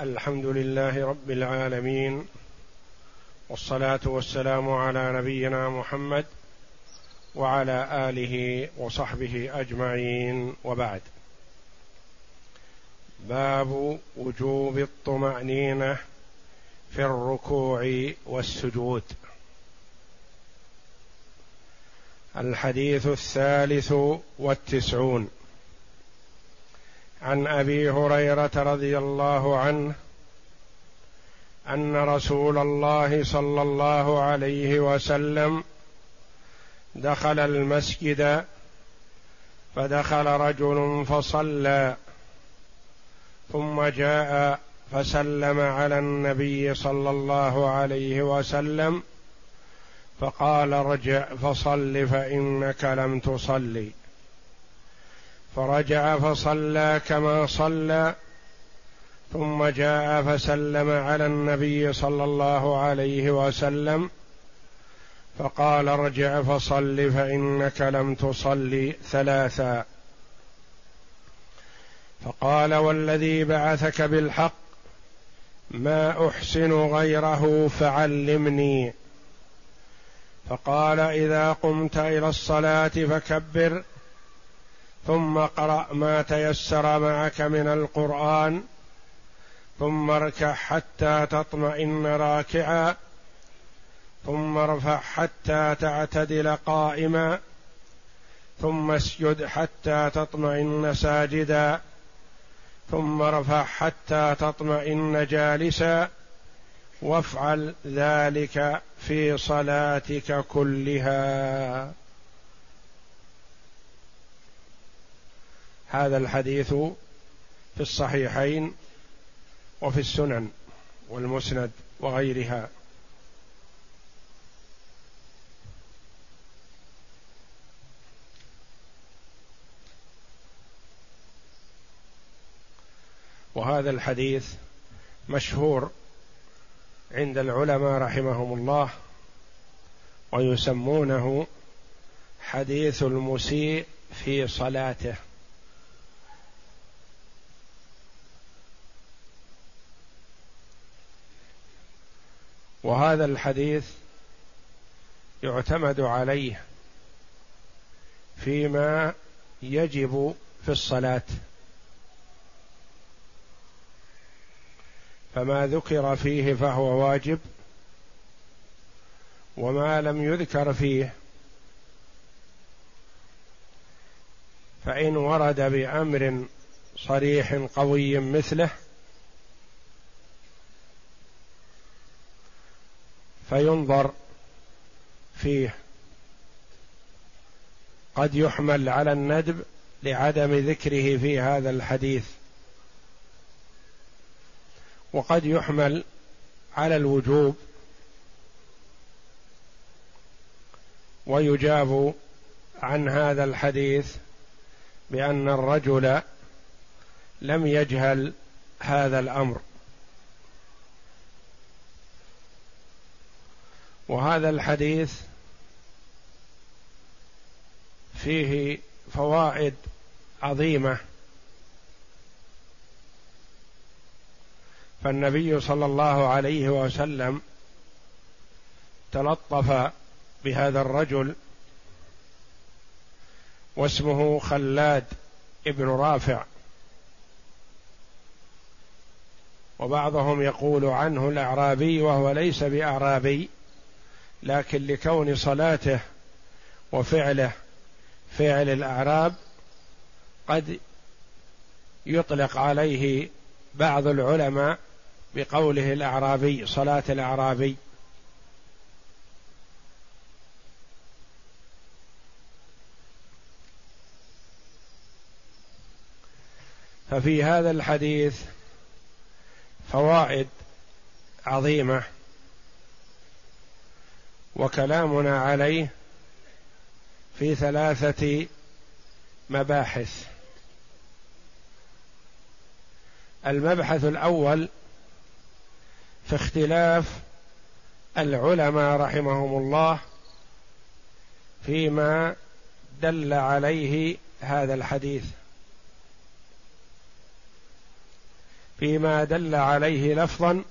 الحمد لله رب العالمين والصلاة والسلام على نبينا محمد وعلى آله وصحبه أجمعين وبعد. باب وجوب الطمأنينة في الركوع والسجود. الحديث الثالث والتسعون. عن أبي هريرة رضي الله عنه أن رسول الله صلى الله عليه وسلم دخل المسجد فدخل رجل فصلى ثم جاء فسلم على النبي صلى الله عليه وسلم فقال ارجع فصل فإنك لم تصلي. فرجع فصلى كما صلى ثم جاء فسلم على النبي صلى الله عليه وسلم فقال ارجع فصل فإنك لم تصل ثلاثا. فقال والذي بعثك بالحق ما أحسن غيره فعلمني. فقال إذا قمت إلى الصلاة فكبر ثم اقرأ ما تيسر معك من القرآن ثم اركع حتى تطمئن راكعا ثم ارفع حتى تعتدل قائما ثم اسجد حتى تطمئن ساجدا ثم ارفع حتى تطمئن جالسا وافعل ذلك في صلاتك كلها. هذا الحديث في الصحيحين وفي السنن والمسند وغيرها. وهذا الحديث مشهور عند العلماء رحمهم الله ويسمونه حديث المسيء في صلاته. وهذا الحديث يعتمد عليه فيما يجب في الصلاة. فما ذكر فيه فهو واجب وما لم يذكر فيه فإن ورد بأمر صريح قوي مثله فينظر فيه. قد يحمل على الندب لعدم ذكره في هذا الحديث. وقد يحمل على الوجوب ويجاب عن هذا الحديث بأن الرجل لم يجهل هذا الأمر. وهذا الحديث فيه فوائد عظيمة. فالنبي صلى الله عليه وسلم تلطف بهذا الرجل واسمه خلاد ابن رافع. وبعضهم يقول عنه الأعرابي وهو ليس بأعرابي. لكن لكون صلاته وفعله فعل الأعراب قد يطلق عليه بعض العلماء بقوله الأعرابي صلاة الأعرابي. ففي هذا الحديث فوائد عظيمة. وكلامنا عليه في ثلاثة مباحث. المبحث الأول في اختلاف العلماء رحمهم الله فيما دل عليه هذا الحديث. فيما دل عليه لفظا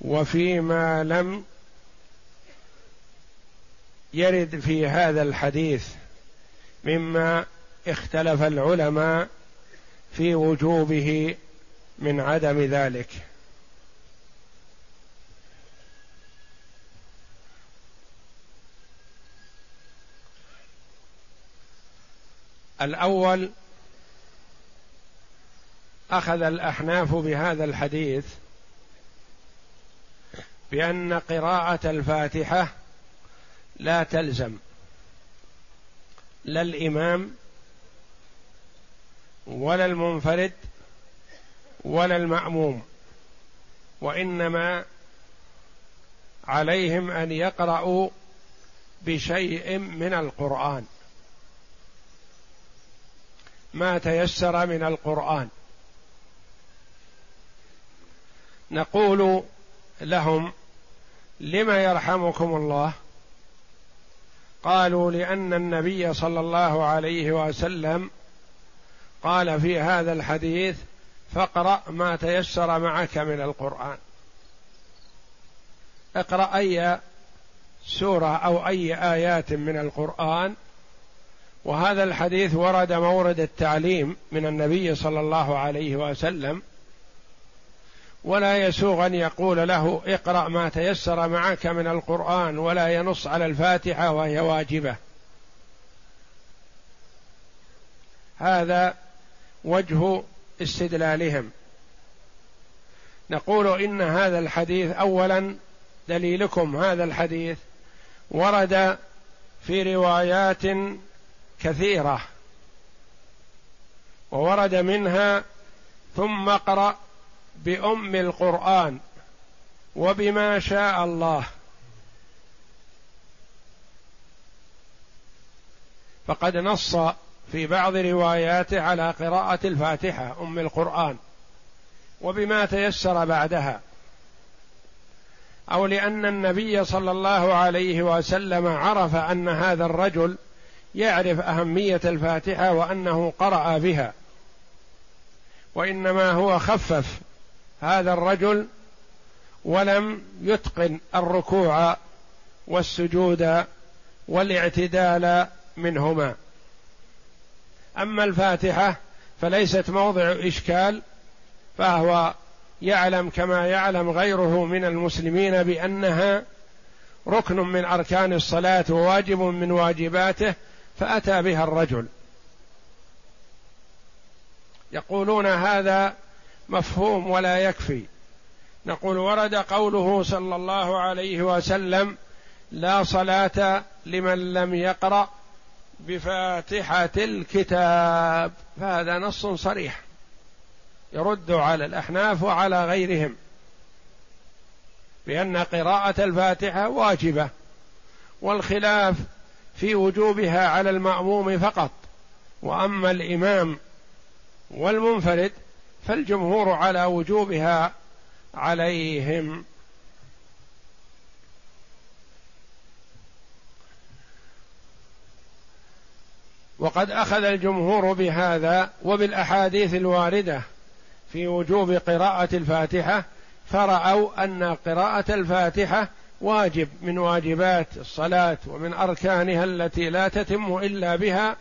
وفيما لم يرد في هذا الحديث مما اختلف العلماء في وجوبه من عدم ذلك. الأول أخذ الأحناف بهذا الحديث بأن قراءة الفاتحة لا تلزم. لا الإمام ولا المنفرد ولا المأموم وإنما عليهم أن يقرأوا بشيء من القرآن. ما تيسر من القرآن. نقول لهم لم يرحمكم الله؟ قالوا لأن النبي صلى الله عليه وسلم قال في هذا الحديث فاقرأ ما تيسر معك من القرآن. اقرأ أي سورة أو أي آيات من القرآن. وهذا الحديث ورد مورد التعليم من النبي صلى الله عليه وسلم. ولا يسوغ أن يقول له اقرأ ما تيسر معك من القرآن ولا ينص على الفاتحة وهي واجبة. هذا وجه استدلالهم. نقول إن هذا الحديث اولا دليلكم هذا الحديث ورد في روايات كثيرة. وورد منها ثم اقرأ بأم القرآن وبما شاء الله. فقد نص في بعض رواياته على قراءة الفاتحة أم القرآن وبما تيسر بعدها. أو لأن النبي صلى الله عليه وسلم عرف أن هذا الرجل يعرف أهمية الفاتحة وأنه قرأ بها وإنما هو خفف هذا الرجل ولم يتقن الركوع والسجود والاعتدال منهما. أما الفاتحة فليست موضع إشكال فهو يعلم كما يعلم غيره من المسلمين بأنها ركن من أركان الصلاة وواجب من واجباته فأتى بها الرجل. يقولون هذا مفهوم ولا يكفي. نقول ورد قوله صلى الله عليه وسلم لا صلاة لمن لم يقرأ بفاتحة الكتاب فهذا نص صريح. يرد على الأحناف وعلى غيرهم بأن قراءة الفاتحة واجبة والخلاف في وجوبها على المأموم فقط. وأما الإمام والمنفرد فالجمهور على وجوبها عليهم. وقد أخذ الجمهور بهذا وبالأحاديث الواردة في وجوب قراءة الفاتحة فرأوا أن قراءة الفاتحة واجب من واجبات الصلاة ومن أركانها التي لا تتم إلا بها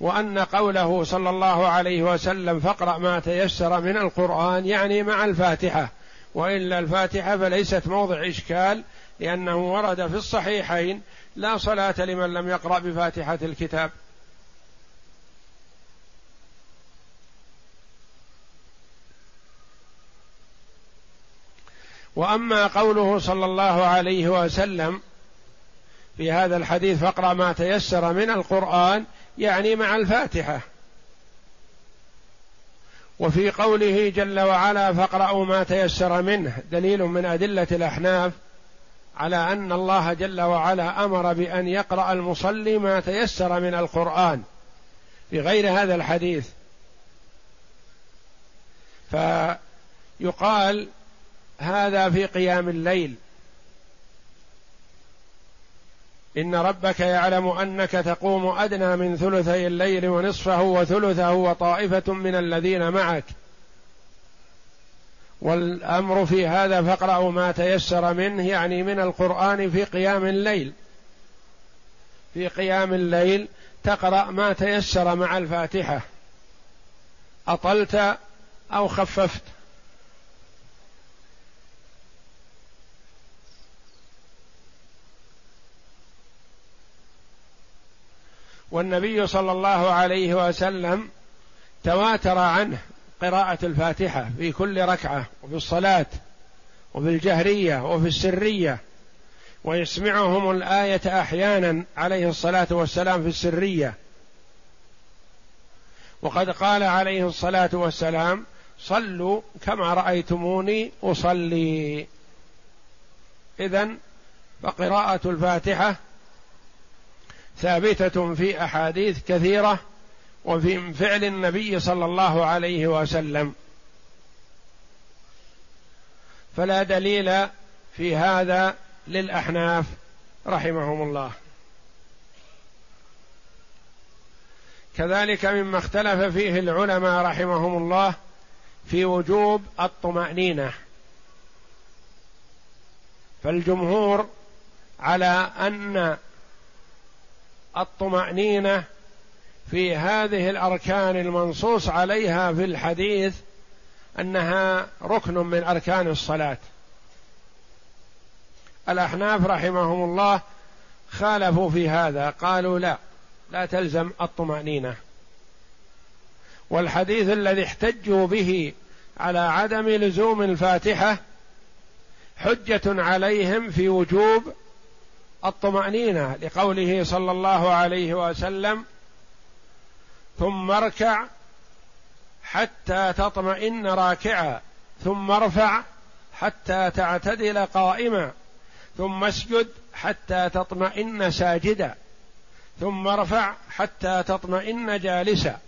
وأن قوله صلى الله عليه وسلم فاقرأ ما تيسر من القرآن يعني مع الفاتحة وإلا الفاتحة فليست موضع إشكال لأنه ورد في الصحيحين لا صلاة لمن لم يقرأ بفاتحة الكتاب. وأما قوله صلى الله عليه وسلم في هذا الحديث فاقرأ ما تيسر من القرآن يعني مع الفاتحة. وفي قوله جل وعلا فاقرأوا ما تيسر منه دليل من أدلة الأحناف على أن الله جل وعلا أمر بأن يقرأ المصلي ما تيسر من القرآن في غير هذا الحديث. فيقال هذا في قيام الليل. إن ربك يعلم أنك تقوم أدنى من ثلثي الليل ونصفه وثلثه وطائفة من الذين معك. والأمر في هذا فاقرأوا ما تيسر منه يعني من القرآن في قيام الليل. في قيام الليل تقرأ ما تيسر مع الفاتحة. أطلت أو خففت. والنبي صلى الله عليه وسلم تواتر عنه قراءة الفاتحة في كل ركعة وفي الصلاة وفي الجهرية وفي السرية. ويسمعهم الآية أحيانا عليه الصلاة والسلام في السرية. وقد قال عليه الصلاة والسلام صلوا كما رأيتموني أصلي. إذا فقراءة الفاتحة ثابتة في أحاديث كثيرة وفي فعل النبي صلى الله عليه وسلم. فلا دليل في هذا للأحناف رحمهم الله. كذلك مما اختلف فيه العلماء رحمهم الله في وجوب الطمأنينة. فالجمهور على أن الطمأنينة في هذه الأركان المنصوص عليها في الحديث أنها ركن من أركان الصلاة. الأحناف رحمهم الله خالفوا في هذا قالوا لا لا تلزم الطمأنينة. والحديث الذي احتجوا به على عدم لزوم الفاتحة حجة عليهم في وجوب الطمأنينة لقوله صلى الله عليه وسلم ثم اركع حتى تطمئن راكعا ثم ارفع حتى تعتدل قائما ثم اسجد حتى تطمئن ساجدا ثم ارفع حتى تطمئن جالسا.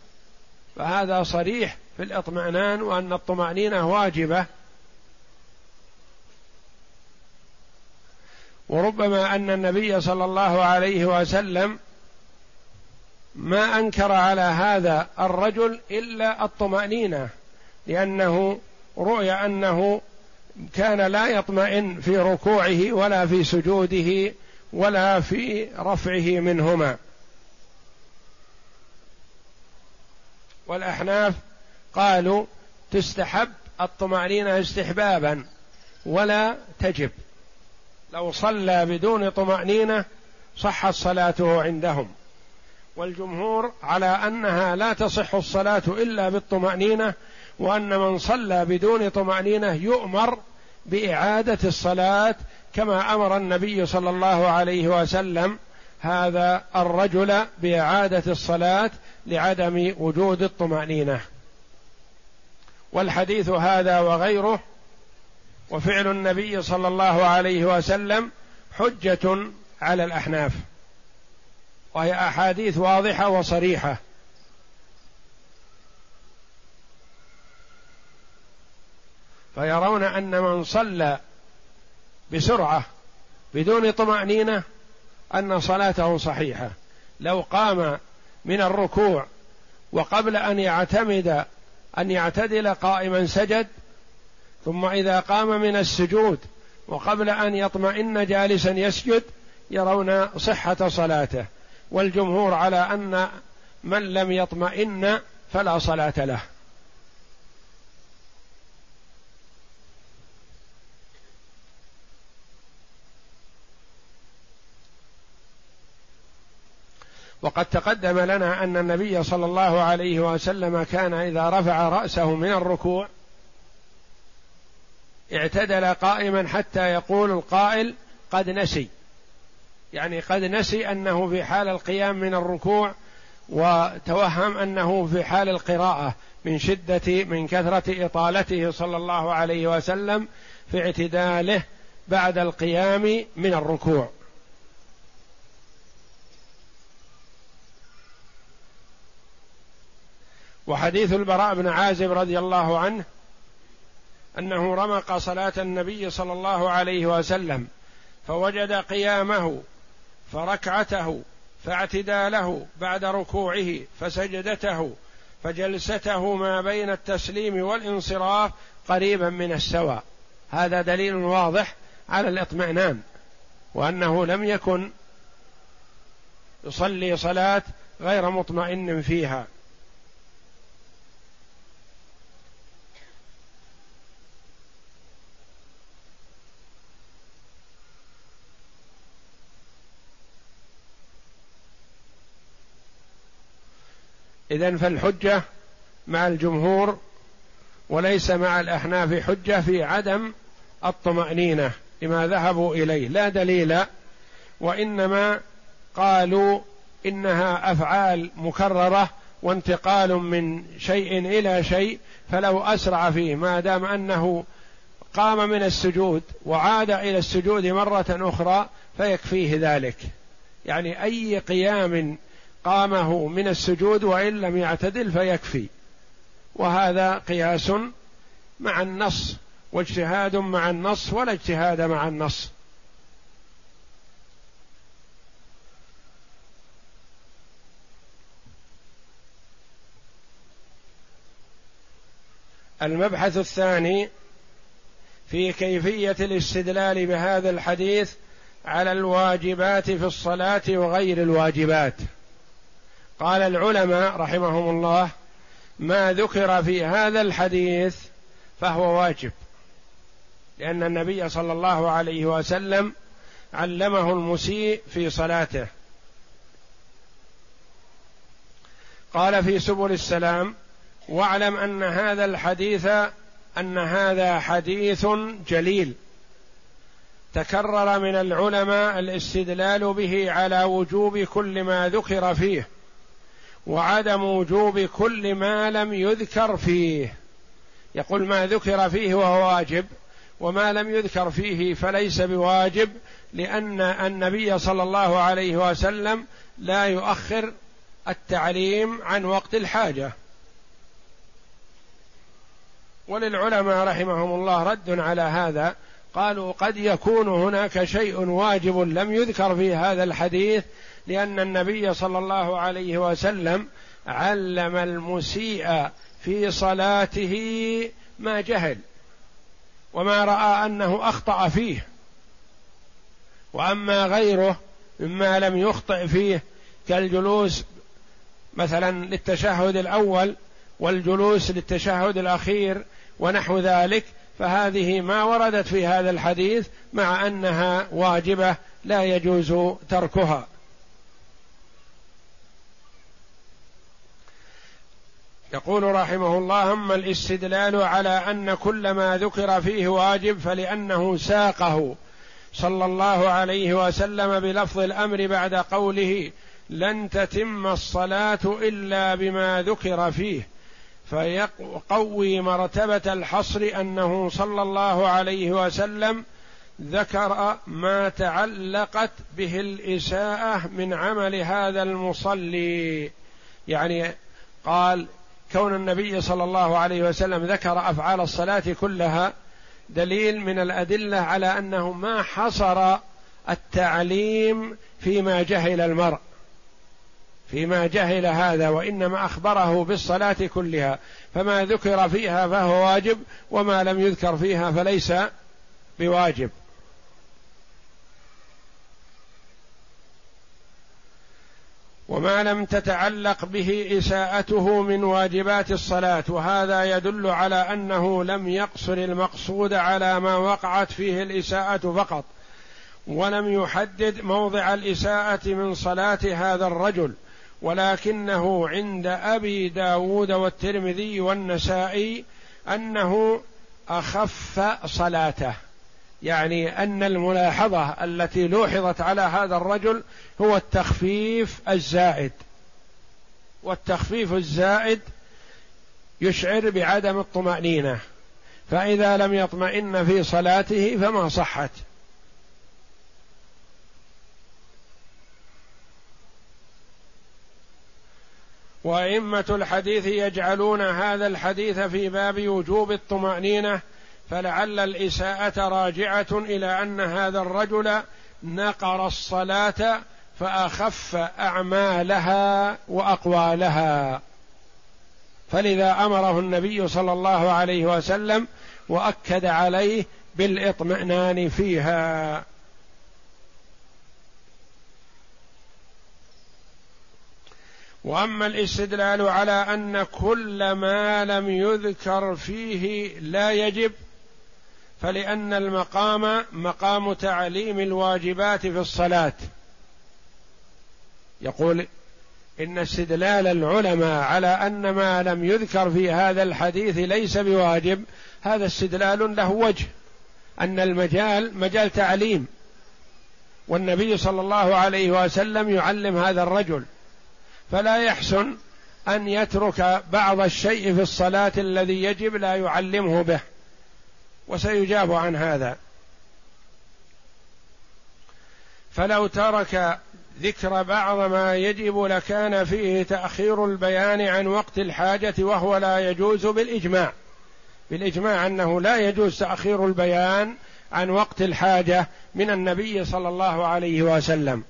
فهذا صريح في الاطمئنان وأن الطمأنينة واجبة. وربما أن النبي صلى الله عليه وسلم ما أنكر على هذا الرجل إلا الطمأنينة لأنه رؤي أنه كان لا يطمئن في ركوعه ولا في سجوده ولا في رفعه منهما. والأحناف قالوا تستحب الطمأنينة استحبابا ولا تجب. لو صلى بدون طمأنينة صحت صلاته عندهم. والجمهور على أنها لا تصح الصلاة إلا بالطمأنينة وأن من صلى بدون طمأنينة يؤمر بإعادة الصلاة كما أمر النبي صلى الله عليه وسلم. هذا الرجل بإعادة الصلاة لعدم وجود الطمأنينة. والحديث هذا وغيره وفعل النبي صلى الله عليه وسلم حجة على الأحناف. وهي أحاديث واضحة وصريحة. فيرون أن من صلى بسرعة بدون طمأنينة أن صلاته صحيحة. لو قام من الركوع وقبل أن يعتمد أن يعتدل قائما سجد ثم إذا قام من السجود وقبل أن يطمئن جالسا يسجد يرون صحة صلاته والجمهور على أن من لم يطمئن فلا صلاة له. وقد تقدم لنا أن النبي صلى الله عليه وسلم كان إذا رفع رأسه من الركوع اعتدل قائما حتى يقول القائل قد نسي. يعني قد نسي أنه في حال القيام من الركوع وتوهم أنه في حال القراءة من شدة من كثرة إطالته صلى الله عليه وسلم في اعتداله بعد القيام من الركوع. وحديث البراء بن عازب رضي الله عنه أنه رمق صلاة النبي صلى الله عليه وسلم فوجد قيامه فركعته فاعتداله بعد ركوعه فسجدته فجلسته ما بين التسليم والانصراف قريبا من السواء. هذا دليل واضح على الاطمئنان وأنه لم يكن يصلي صلاة غير مطمئن فيها. إذا فالحجة مع الجمهور وليس مع الأحناف حجة في عدم الطمأنينة لما ذهبوا إليه. لا دليل وإنما قالوا إنها أفعال مكررة وانتقال من شيء إلى شيء فلو أسرع فيه ما دام أنه قام من السجود وعاد إلى السجود مرة أخرى فيكفيه ذلك. يعني أي قيام قامه من السجود وإن لم يعتدل فيكفي. وهذا قياس مع النص واجتهاد مع النص ولا اجتهاد مع النص. المبحث الثاني في كيفية الاستدلال بهذا الحديث على الواجبات في الصلاة وغير الواجبات. قال العلماء رحمهم الله ما ذكر في هذا الحديث فهو واجب لأن النبي صلى الله عليه وسلم علمه المسيء في صلاته. قال في سبل السلام واعلم أن هذا الحديث أن هذا حديث جليل. تكرر من العلماء الاستدلال به على وجوب كل ما ذكر فيه. وعدم وجوب كل ما لم يذكر فيه. يقول ما ذكر فيه وهو واجب وما لم يذكر فيه فليس بواجب لأن النبي صلى الله عليه وسلم لا يؤخر التعليم عن وقت الحاجة. وللعلماء رحمهم الله رد على هذا قالوا قد يكون هناك شيء واجب لم يذكر في هذا الحديث لأن النبي صلى الله عليه وسلم علم المسيء في صلاته ما جهل وما رأى أنه أخطأ فيه. وأما غيره مما لم يخطئ فيه كالجلوس مثلا للتشهد الأول والجلوس للتشهد الأخير ونحو ذلك فهذه ما وردت في هذا الحديث مع أنها واجبة لا يجوز تركها. يقول رحمه الله أما الاستدلال على أن كل ما ذكر فيه واجب فلأنه ساقه. صلى الله عليه وسلم بلفظ الأمر بعد قوله لن تتم الصلاة إلا بما ذكر فيه فيقوي مرتبة الحصر أنه صلى الله عليه وسلم ذكر ما تعلقت به الإساءة من عمل هذا المصلي. يعني قال كون النبي صلى الله عليه وسلم ذكر أفعال الصلاة كلها دليل من الأدلة على أنه ما حصر التعليم فيما جهل المرء فيما جهل هذا وإنما أخبره بالصلاة كلها فما ذكر فيها فهو واجب وما لم يذكر فيها فليس بواجب. وما لم تتعلق به إساءته من واجبات الصلاة وهذا يدل على أنه لم يقصر المقصود على ما وقعت فيه الإساءة فقط ولم يحدد موضع الإساءة من صلاة هذا الرجل ولكنه عند أبي داود والترمذي والنسائي أنه أخف صلاته. يعني أن الملاحظة التي لوحظت على هذا الرجل هو التخفيف الزائد. والتخفيف الزائد يشعر بعدم الطمأنينة. فإذا لم يطمئن في صلاته فما صحت. وأئمة الحديث يجعلون هذا الحديث في باب وجوب الطمأنينة فلعل الإساءة راجعة إلى أن هذا الرجل نقر الصلاة فأخف أعمالها وأقوالها. فلذا أمره النبي صلى الله عليه وسلم وأكد عليه بالإطمئنان فيها. وأما الاستدلال على أن كل ما لم يذكر فيه لا يجب فلأن المقام مقام تعليم الواجبات في الصلاة. يقول إن استدلال العلماء على أن ما لم يذكر في هذا الحديث ليس بواجب هذا استدلال له وجه. أن المجال مجال تعليم. والنبي صلى الله عليه وسلم يعلم هذا الرجل. فلا يحسن أن يترك بعض الشيء في الصلاة الذي يجب لا يعلمه به. وسيجاب عن هذا. فلو ترك ذكر بعض ما يجب لكان فيه تأخير البيان عن وقت الحاجة وهو لا يجوز بالإجماع. بالإجماع أنه لا يجوز تأخير البيان عن وقت الحاجة من النبي صلى الله عليه وسلم.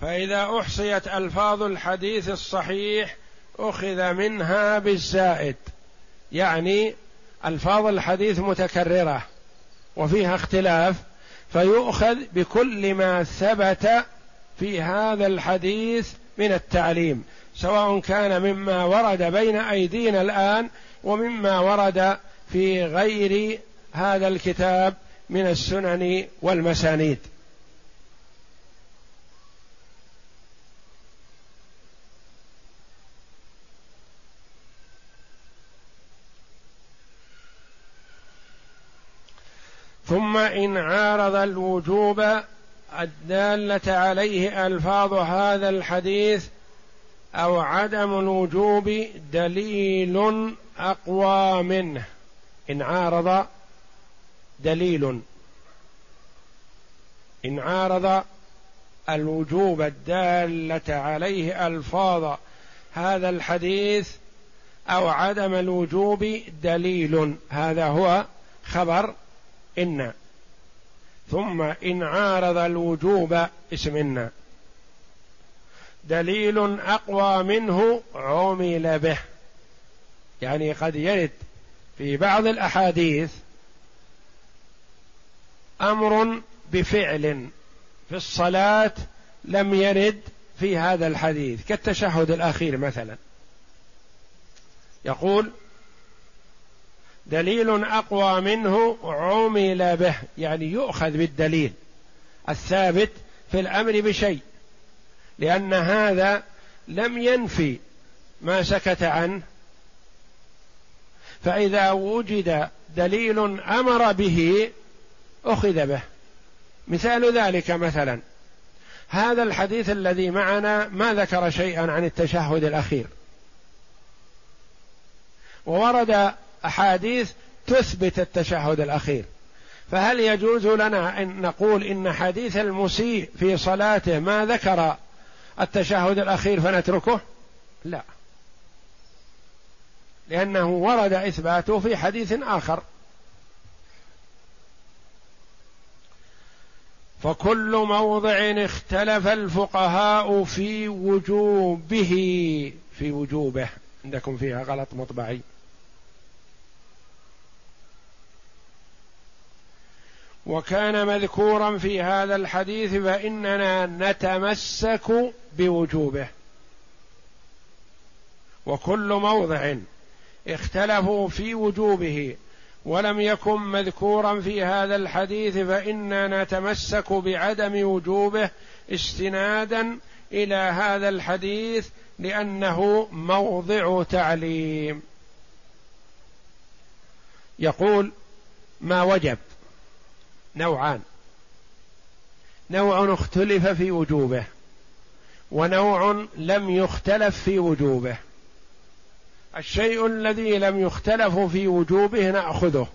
فإذا أحصيت ألفاظ الحديث الصحيح أخذ منها بالزائد. يعني الفاظ الحديث متكررة وفيها اختلاف فيؤخذ بكل ما ثبت في هذا الحديث من التعليم سواء كان مما ورد بين أيدينا الآن ومما ورد في غير هذا الكتاب من السنن والمسانيد. ثم إن عارض الوجوب الدالة عليه ألفاظ هذا الحديث أو عدم الوجوب دليل أقوى منه. إن عارض دليل. إن عارض الوجوب الدالة عليه ألفاظ هذا الحديث أو عدم الوجوب دليل. هذا هو خبر إن. ثم إن عارض الوجوب اسم دليل أقوى منه عمل به. يعني قد يرد في بعض الأحاديث أمر بفعل في الصلاة لم يرد في هذا الحديث كالتشهد الأخير مثلا. يقول دليل أقوى منه عمل به يعني يؤخذ بالدليل الثابت في الأمر بشيء لأن هذا لم ينفي ما سكت عنه. فإذا وجد دليل أمر به أخذ به. مثال ذلك مثلا هذا الحديث الذي معنا ما ذكر شيئا عن التشهد الأخير. وورد أحاديث تثبت التشهد الأخير. فهل يجوز لنا أن نقول إن حديث المسيء في صلاته ما ذكر التشهد الأخير فنتركه؟ لا. لأنه ورد إثباته في حديث آخر. فكل موضع اختلف الفقهاء في وجوبه في وجوبه. عندكم فيها غلط مطبعي. وكان مذكورا في هذا الحديث فإننا نتمسك بوجوبه. وكل موضع اختلفوا في وجوبه ولم يكن مذكورا في هذا الحديث فإنا نتمسك بعدم وجوبه استنادا إلى هذا الحديث لأنه موضع تعليم. يقول ما وجب نوعان. نوع اختلف في وجوبه ونوع لم يختلف في وجوبه. الشيء الذي لم يختلف في وجوبه نأخذه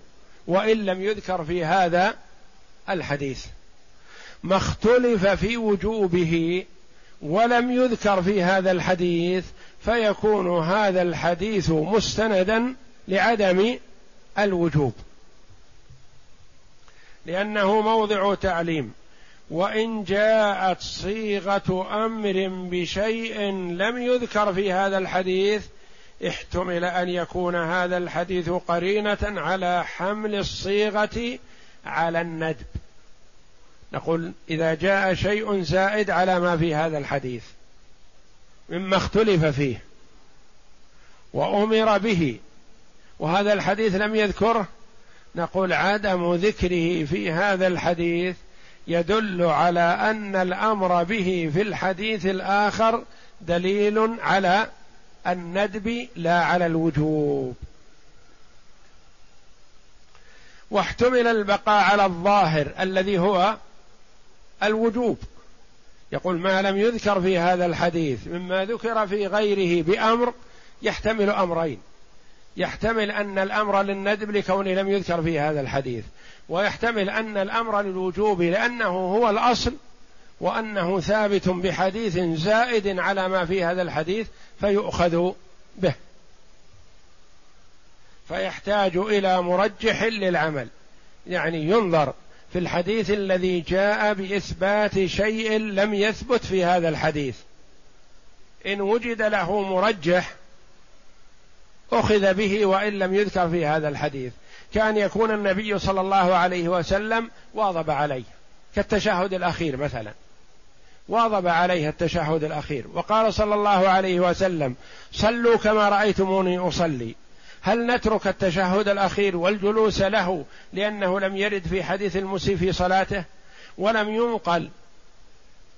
وإن لم يذكر في هذا الحديث. ما اختلف في وجوبه ولم يذكر في هذا الحديث فيكون هذا الحديث مستندا لعدم الوجوب. لأنه موضع تعليم. وإن جاءت صيغة أمر بشيء لم يذكر في هذا الحديث احتمل أن يكون هذا الحديث قرينة على حمل الصيغة على الندب. نقول إذا جاء شيء زائد على ما في هذا الحديث مما اختلف فيه وأمر به وهذا الحديث لم يذكره نقول عدم ذكره في هذا الحديث يدل على أن الأمر به في الحديث الآخر دليل على الندب لا على الوجوب. واحتمل البقاء على الظاهر الذي هو الوجوب. يقول ما لم يذكر في هذا الحديث مما ذكر في غيره بأمر يحتمل أمرين. يحتمل أن الأمر للندب لكونه لم يذكر في هذا الحديث. ويحتمل أن الأمر للوجوب لأنه هو الأصل وأنه ثابت بحديث زائد على ما في هذا الحديث فيؤخذ به. فيحتاج إلى مرجح للعمل. يعني ينظر في الحديث الذي جاء بإثبات شيء لم يثبت في هذا الحديث. إن وجد له مرجح أخذ به وإن لم يذكر في هذا الحديث. كان يكون النبي صلى الله عليه وسلم واظب عليه. كالتشهد الأخير مثلا. واظب عليه التشهد الأخير. وقال صلى الله عليه وسلم صلوا كما رأيتموني أصلي. هل نترك التشهد الأخير والجلوس له لأنه لم يرد في حديث المسيء في صلاته؟ ولم ينقل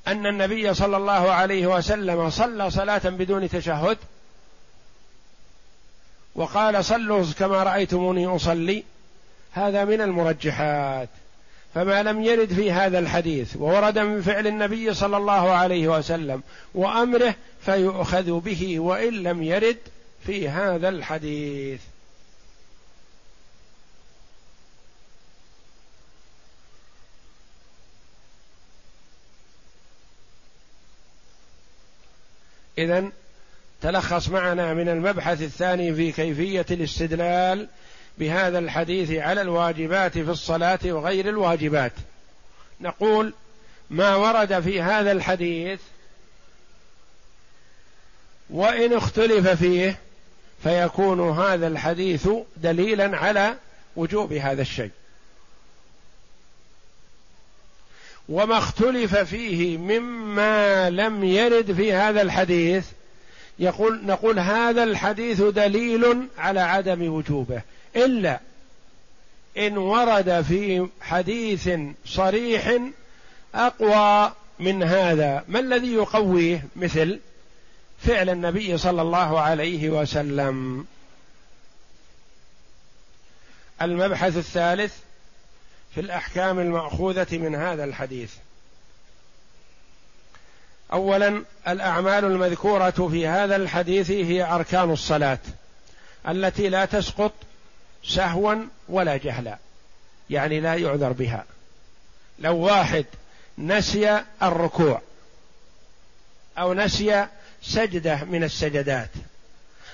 أن النبي صلى الله عليه وسلم صلى صلاة بدون تشهد؟ وقال صلوا كما رأيتموني أصلي. هذا من المرجحات. فما لم يرد في هذا الحديث وورد من فعل النبي صلى الله عليه وسلم وأمره فيؤخذ به وإن لم يرد في هذا الحديث. إذن تلخص معنا من المبحث الثاني في كيفية الاستدلال بهذا الحديث على الواجبات في الصلاة وغير الواجبات. نقول ما ورد في هذا الحديث وإن اختلف فيه فيكون هذا الحديث دليلا على وجوب هذا الشيء. وما اختلف فيه مما لم يرد في هذا الحديث يقول نقول هذا الحديث دليل على عدم وجوبه. إلا إن ورد في حديث صريح أقوى من هذا. ما الذي يقويه؟ مثل فعل النبي صلى الله عليه وسلم. المبحث الثالث في الأحكام المأخوذة من هذا الحديث. اولا الأعمال المذكورة في هذا الحديث هي أركان الصلاة التي لا تسقط سهوا ولا جهلا يعني لا يعذر بها. لو واحد نسي الركوع أو نسي سجدة من السجدات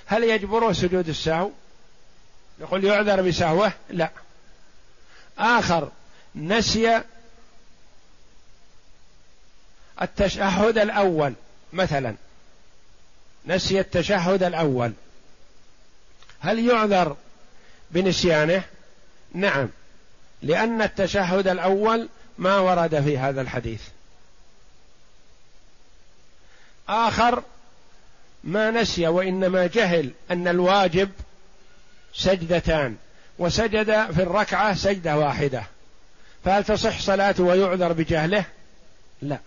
هل يجبره سجود السهو؟ نقول يعذر بسهوة؟ لا. آخر نسي التشهد الأول مثلا. نسي التشهد الأول. هل يعذر بنسيانه؟ نعم لأن التشهد الأول ما ورد في هذا الحديث. آخر ما نسي وإنما جهل أن الواجب سجدتان وسجد في الركعة سجدة واحدة. فهل تصح صلاته ويعذر بجهله؟ لا.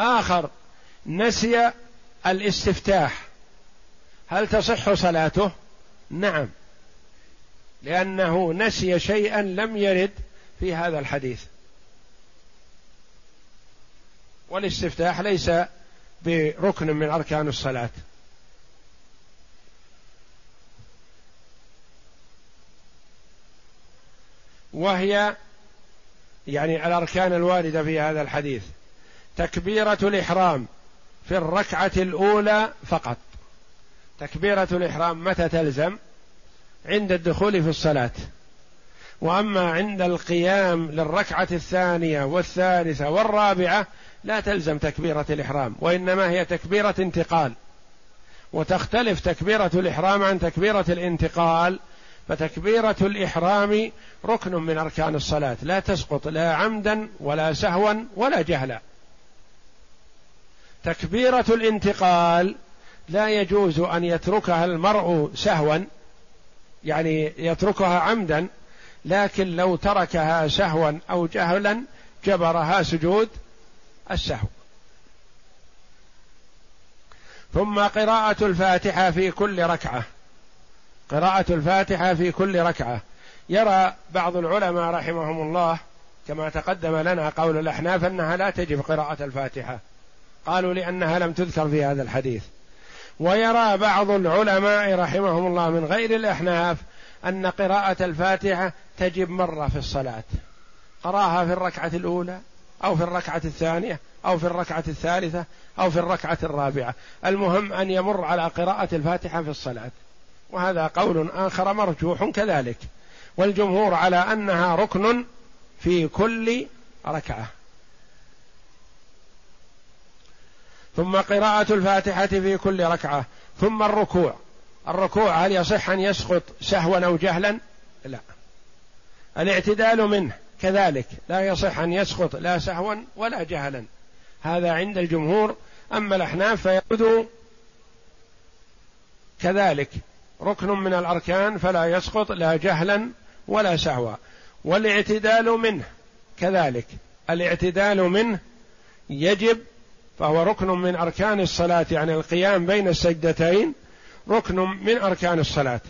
آخر نسي الاستفتاح. هل تصح صلاته؟ نعم. لأنه نسي شيئا لم يرد في هذا الحديث. والاستفتاح ليس بركن من أركان الصلاة. وهي يعني الأركان الواردة في هذا الحديث. تكبيرة الإحرام في الركعة الأولى فقط. تكبيرة الإحرام متى تلزم؟ عند الدخول في الصلاة. وأما عند القيام للركعة الثانية والثالثة والرابعة لا تلزم تكبيرة الإحرام وإنما هي تكبيرة انتقال. وتختلف تكبيرة الإحرام عن تكبيرة الانتقال فتكبيرة الإحرام ركن من أركان الصلاة. لا تسقط لا عمدا ولا سهوا ولا جهلا. تكبيرة الانتقال لا يجوز أن يتركها المرء سهوا يعني يتركها عمدا لكن لو تركها سهوا أو جهلا جبرها سجود السهو. ثم قراءة الفاتحة في كل ركعة. قراءة الفاتحة في كل ركعة. يرى بعض العلماء رحمهم الله كما تقدم لنا قول الأحناف أنها لا تجب قراءة الفاتحة. قالوا لأنها لم تذكر في هذا الحديث. ويرى بعض العلماء رحمهم الله من غير الأحناف أن قراءة الفاتحة تجب مرة في الصلاة. قرأها في الركعة الأولى أو في الركعة الثانية أو في الركعة الثالثة أو في الركعة الرابعة. المهم أن يمر على قراءة الفاتحة في الصلاة. وهذا قول آخر مرجوح كذلك. والجمهور على أنها ركن في كل ركعة. ثم قراءة الفاتحة في كل ركعة. ثم الركوع. الركوع هل يصح أن يسقط سهوا أو جهلا؟ لا. الاعتدال منه. كذلك. لا يصح أن يسقط لا سهوا ولا جهلا. هذا عند الجمهور. أما الأحناف فيأخذ كذلك. ركن من الأركان فلا يسقط لا جهلا ولا سهوا والاعتدال منه. كذلك. الاعتدال منه يجب فهو ركن من أركان الصلاة يعني القيام بين السجدتين ركن من أركان الصلاة.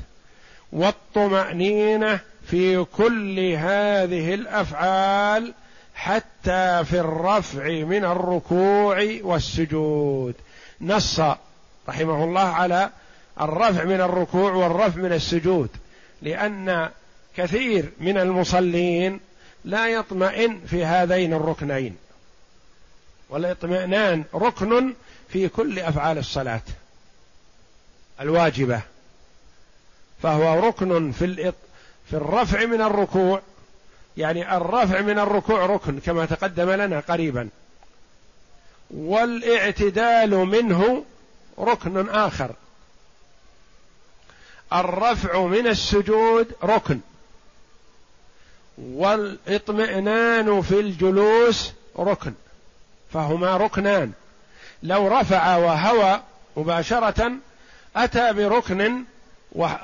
والطمأنينة في كل هذه الأفعال حتى في الرفع من الركوع والسجود. نص رحمه الله على الرفع من الركوع والرفع من السجود لأن كثير من المصلين لا يطمئن في هذين الركنين. والاطمئنان ركن في كل أفعال الصلاة الواجبة فهو ركن في في الرفع من الركوع. يعني الرفع من الركوع ركن كما تقدم لنا قريبا. والاعتدال منه ركن آخر. الرفع من السجود ركن. والاطمئنان في الجلوس ركن. فهما ركنان. لو رفع وهوى مباشرة أتى بركن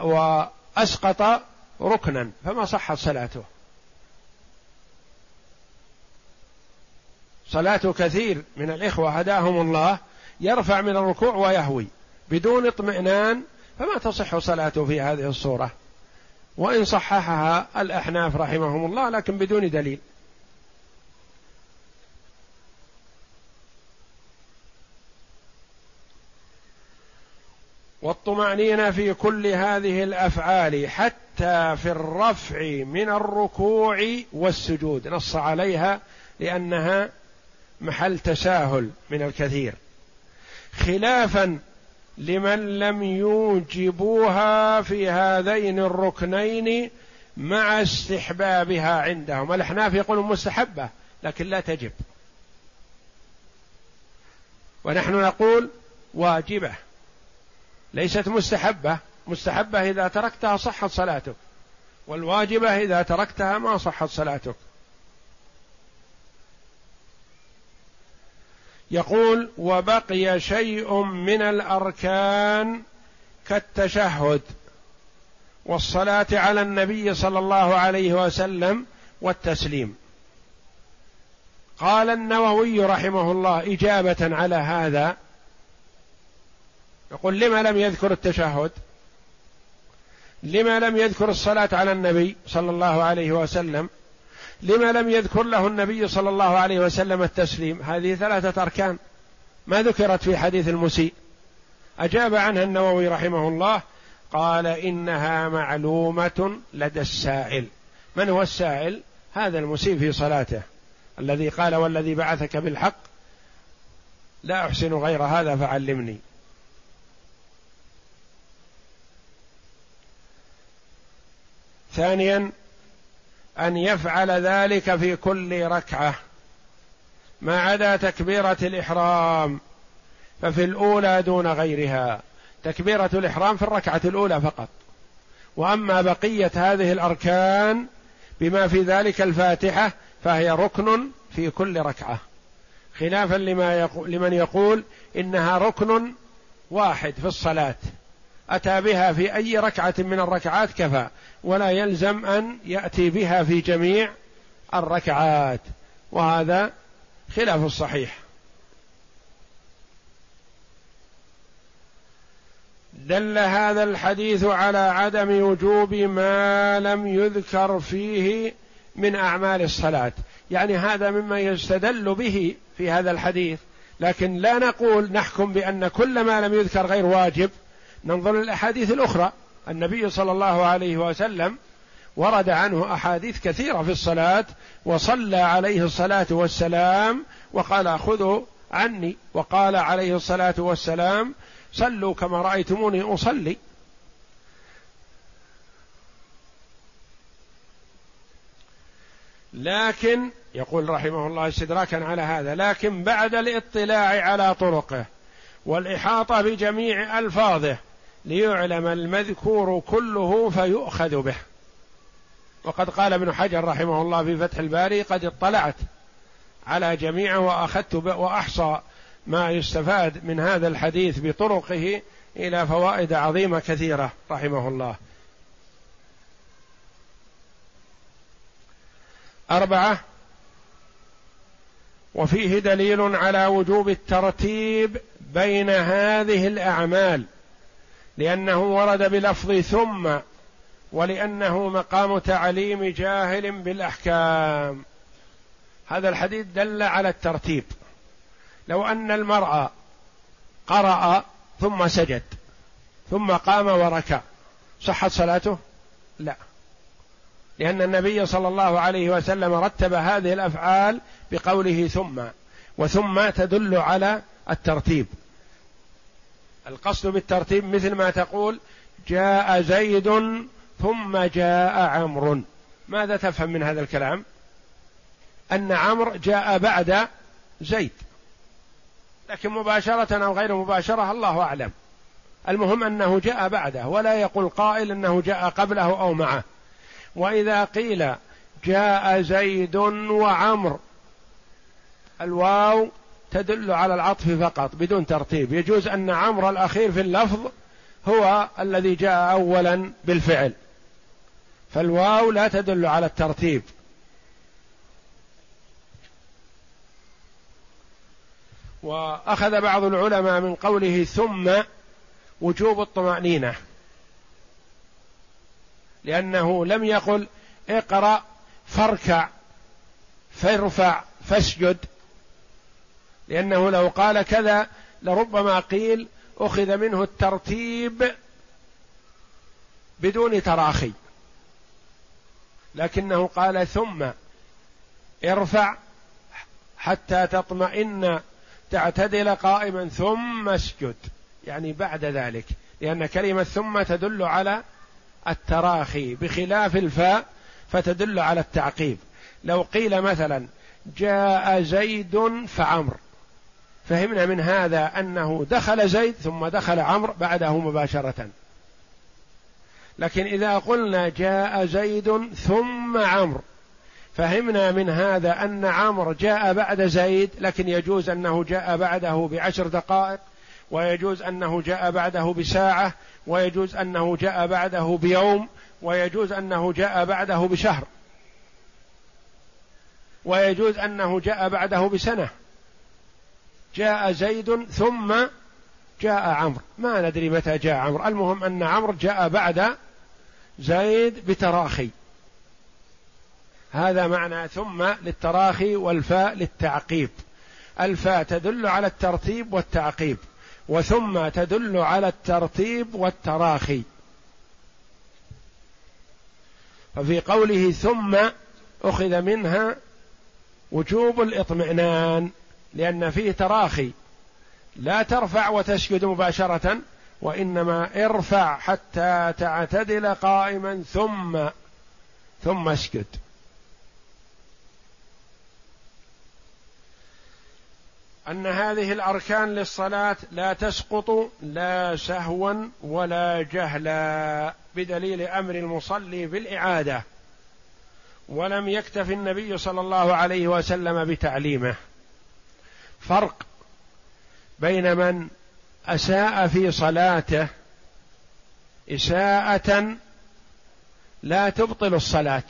وأسقط ركنا. فما صحت صلاته؟ صلاة كثير من الإخوة هداهم الله يرفع من الركوع ويهوي بدون اطمئنان. فما تصح صلاته في هذه الصورة؟ وإن صححها الأحناف رحمهم الله لكن بدون دليل. والطمأنينة في كل هذه الأفعال حتى في الرفع من الركوع والسجود. نص عليها لأنها محل تساهل من الكثير. خلافا لمن لم يوجبوها في هذين الركنين مع استحبابها عندهم. الأحناف يقولون مستحبة لكن لا تجب. ونحن نقول واجبة. ليست مستحبة. مستحبة إذا تركتها صحت صلاتك. والواجبة إذا تركتها ما صحت صلاتك. يقول وبقي شيء من الأركان كالتشهد والصلاة على النبي صلى الله عليه وسلم والتسليم. قال النووي رحمه الله إجابة على هذا يقول لما لم يذكر التشهد؟ لما لم يذكر الصلاة على النبي صلى الله عليه وسلم؟ لما لم يذكر له النبي صلى الله عليه وسلم التسليم؟ هذه ثلاثة أركان ما ذكرت في حديث المسيء. أجاب عنها النووي رحمه الله قال إنها معلومة لدى السائل. من هو السائل؟ هذا المسيء في صلاته الذي قال والذي بعثك بالحق لا أحسن غير هذا فعلمني. ثانيا أن يفعل ذلك في كل ركعة ما عدا تكبيرة الإحرام ففي الأولى دون غيرها. تكبيرة الإحرام في الركعة الأولى فقط. وأما بقية هذه الأركان بما في ذلك الفاتحة فهي ركن في كل ركعة. خلافا لما يقول لمن يقول إنها ركن واحد في الصلاة. أتى بها في أي ركعة من الركعات كفى ولا يلزم أن يأتي بها في جميع الركعات. وهذا خلاف الصحيح. دل هذا الحديث على عدم وجوب ما لم يذكر فيه من أعمال الصلاة. يعني هذا مما يستدل به في هذا الحديث. لكن لا نقول نحكم بأن كل ما لم يذكر غير واجب. ننظر للاحاديث الأخرى النبي صلى الله عليه وسلم ورد عنه أحاديث كثيرة في الصلاة وصلى عليه الصلاة والسلام وقال خذوا عني وقال عليه الصلاة والسلام صلوا كما رأيتموني أصلي. لكن يقول رحمه الله استدراكا على هذا لكن بعد الاطلاع على طرقه والإحاطة بجميع ألفاظه ليعلم المذكور كله فيؤخذ به. وقد قال ابن حجر رحمه الله في فتح الباري قد اطلعت على جميعه وأخذت وأحصى ما يستفاد من هذا الحديث بطرقه إلى فوائد عظيمة كثيرة. رحمه الله. أربعة وفيه دليل على وجوب الترتيب بين هذه الأعمال لأنه ورد بلفظ ثم ولأنه مقام تعليم جاهل بالأحكام. هذا الحديث دل على الترتيب. لو أن المرء قرأ ثم سجد ثم قام وركع صحت صلاته؟ لا. لأن النبي صلى الله عليه وسلم رتب هذه الأفعال بقوله ثم وثم تدل على الترتيب. القصد بالترتيب مثل ما تقول جاء زيد ثم جاء عمرو. ماذا تفهم من هذا الكلام؟ أن عمرو جاء بعد زيد. لكن مباشرة أو غير مباشرة الله أعلم. المهم أنه جاء بعده ولا يقول قائل أنه جاء قبله أو معه. وإذا قيل جاء زيد وعمر الواو تدل على العطف فقط بدون ترتيب. يجوز أن عمرو الأخير في اللفظ هو الذي جاء اولا بالفعل. فالواو لا تدل على الترتيب. وأخذ بعض العلماء من قوله ثم وجوب الطمأنينة لأنه لم يقل اقرأ فاركع فارفع فاسجد. لأنه لو قال كذا لربما قيل أخذ منه الترتيب بدون تراخي. لكنه قال ثم ارفع حتى تطمئن تعتدل قائما ثم اسجد. يعني بعد ذلك لأن كلمة ثم تدل على التراخي. بخلاف الفاء فتدل على التعقيب. لو قيل مثلا جاء زيد فعمر. فهمنا من هذا أنه دخل زيد ثم دخل عمرو بعده مباشرة. لكن إذا قلنا جاء زيد ثم عمرو فهمنا من هذا أن عمرو جاء بعد زيد لكن يجوز أنه جاء بعده بعشر دقائق ويجوز أنه جاء بعده بساعة ويجوز أنه جاء بعده بيوم ويجوز أنه جاء بعده بشهر ويجوز أنه جاء بعده بسنة. جاء زيد ثم جاء عمرو. ما ندري متى جاء عمرو. المهم أن عمرو جاء بعد زيد بتراخي. هذا معنى ثم للتراخي والفاء للتعقيب. الفاء تدل على الترتيب والتعقيب وثم تدل على الترتيب والتراخي. ففي قوله ثم أخذ منها وجوب الاطمئنان. لأن فيه تراخي. لا ترفع وتسجد مباشرة وإنما ارفع حتى تعتدل قائما ثم ثم اسجد. أن هذه الأركان للصلاة لا تسقط لا سهوا ولا جهلا بدليل أمر المصلي بالإعادة ولم يكتف النبي صلى الله عليه وسلم بتعليمه. فرق بين من أساء في صلاته إساءة لا تبطل الصلاة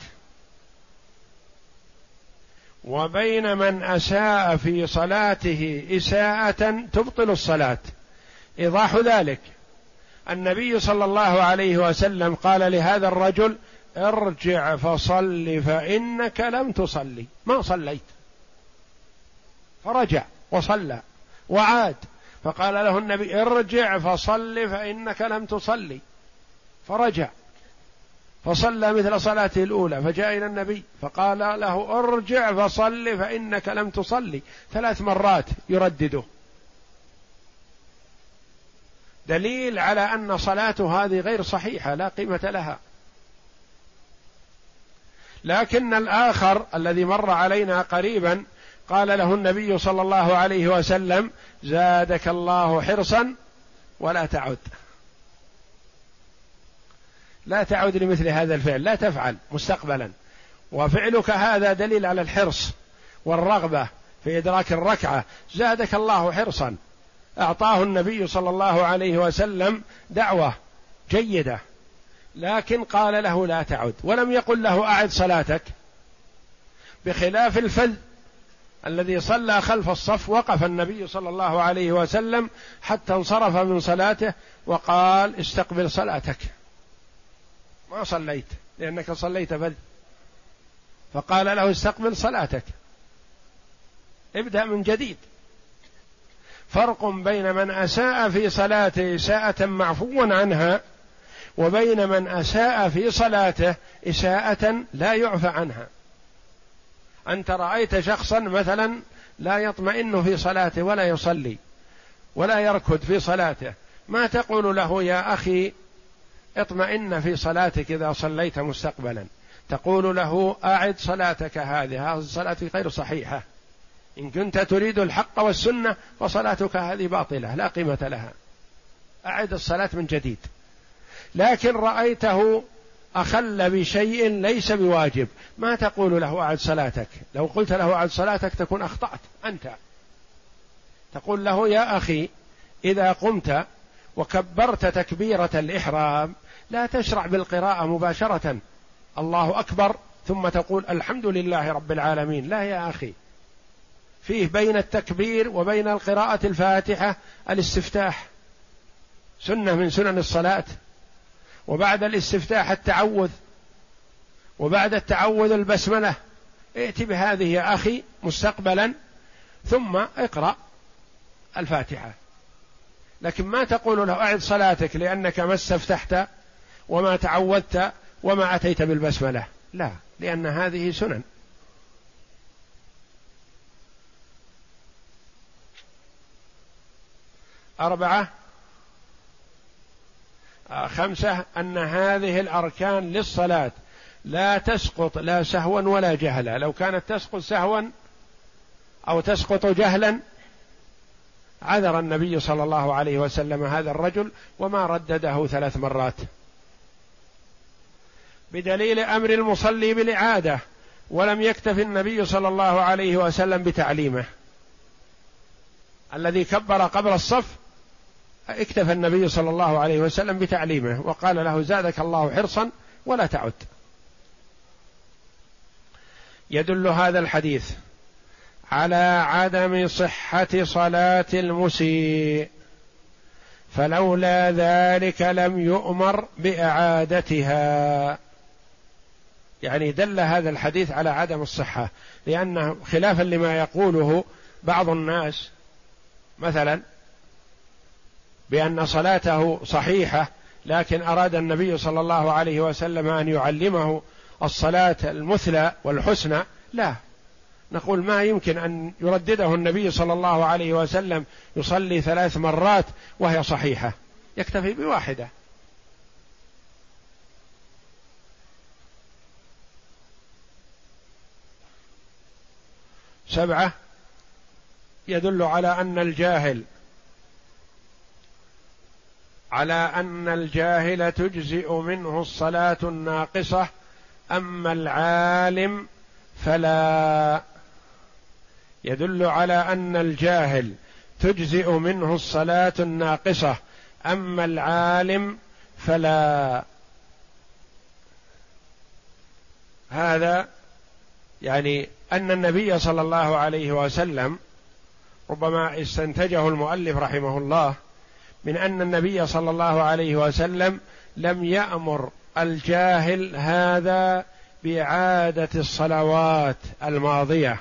وبين من أساء في صلاته إساءة تبطل الصلاة. إيضاح ذلك النبي صلى الله عليه وسلم قال لهذا الرجل ارجع فصل فإنك لم تصلي. ما صليت؟ فرجع. وصلى وعاد فقال له النبي ارجع فصل فإنك لم تصلي فرجع فصلى مثل صلاته الأولى فجاء إلى النبي فقال له ارجع فصل فإنك لم تصلي ثلاث مرات يردده دليل على أن صلاته هذه غير صحيحة لا قيمة لها لكن الآخر الذي مر علينا قريبا قال له النبي صلى الله عليه وسلم زادك الله حرصا ولا تعد. لا تعود لمثل هذا الفعل لا تفعل مستقبلا. وفعلك هذا دليل على الحرص والرغبة في إدراك الركعة. زادك الله حرصا. أعطاه النبي صلى الله عليه وسلم دعوة جيدة. لكن قال له لا تعد. ولم يقل له أعد صلاتك. بخلاف الفذ الذي صلى خلف الصف وقف النبي صلى الله عليه وسلم حتى انصرف من صلاته وقال استقبل صلاتك. ما صليت لأنك صليت فذ فقال له استقبل صلاتك. ابدأ من جديد. فرق بين من أساء في صلاته إساءة معفوا عنها وبين من أساء في صلاته إساءة لا يعفى عنها. أنت رأيت شخصا مثلا لا يطمئن في صلاته ولا يصلي ولا يركض في صلاته. ما تقول له يا أخي اطمئن في صلاتك إذا صليت مستقبلا. تقول له أعد صلاتك هذه هذه الصلاة غير صحيحة. إن كنت تريد الحق والسنة فصلاتك هذه باطلة لا قيمة لها. أعد الصلاة من جديد. لكن رأيته أخل بشيء ليس بواجب. ما تقول له أعد صلاتك. لو قلت له أعد صلاتك تكون أخطأت. أنت. تقول له يا أخي إذا قمت وكبرت تكبيرة الإحرام لا تشرع بالقراءة مباشرة. الله أكبر. ثم تقول الحمد لله رب العالمين. لا يا أخي. فيه بين التكبير وبين القراءة الفاتحة الاستفتاح. سنة من سنن الصلاة. وبعد الاستفتاح التعوذ. وبعد التعوذ البسملة ائت بهذه يا أخي مستقبلا ثم اقرأ الفاتحة. لكن ما تقول له أعد صلاتك لأنك ما استفتحت وما تعودت وما أتيت بالبسملة. لا لأن هذه سنن. أربعة آه، خمسة أن هذه الأركان للصلاة. لا تسقط لا سهوا ولا جهلا. لو كانت تسقط سهوا أو تسقط جهلا عذر النبي صلى الله عليه وسلم هذا الرجل وما ردده ثلاث مرات. بدليل أمر المصلي بالإعادة ولم يكتف النبي صلى الله عليه وسلم بتعليمه. الذي كبر قبل الصف اكتفى النبي صلى الله عليه وسلم بتعليمه وقال له زادك الله حرصا ولا تعد. يدل هذا الحديث على عدم صحة صلاة المسيء فلولا ذلك لم يؤمر بإعادتها. يعني دل هذا الحديث على عدم الصحة لأنه خلافا لما يقوله بعض الناس مثلا بأن صلاته صحيحة لكن أراد النبي صلى الله عليه وسلم أن يعلمه الصلاة المثلى والحسنى لا. نقول ما يمكن أن يردده النبي صلى الله عليه وسلم يصلي ثلاث مرات وهي صحيحة. يكتفي بواحدة. سبعة يدل على أن الجاهل على أن الجاهل تجزئ منه الصلاة الناقصة أما العالم فلا. يدل على أن الجاهل تجزئ منه الصلاة الناقصة أما العالم فلا. هذا يعني أن النبي صلى الله عليه وسلم ربما استنتجه المؤلف رحمه الله من أن النبي صلى الله عليه وسلم لم يأمر الجاهل هذا باعاده الصلوات الماضية.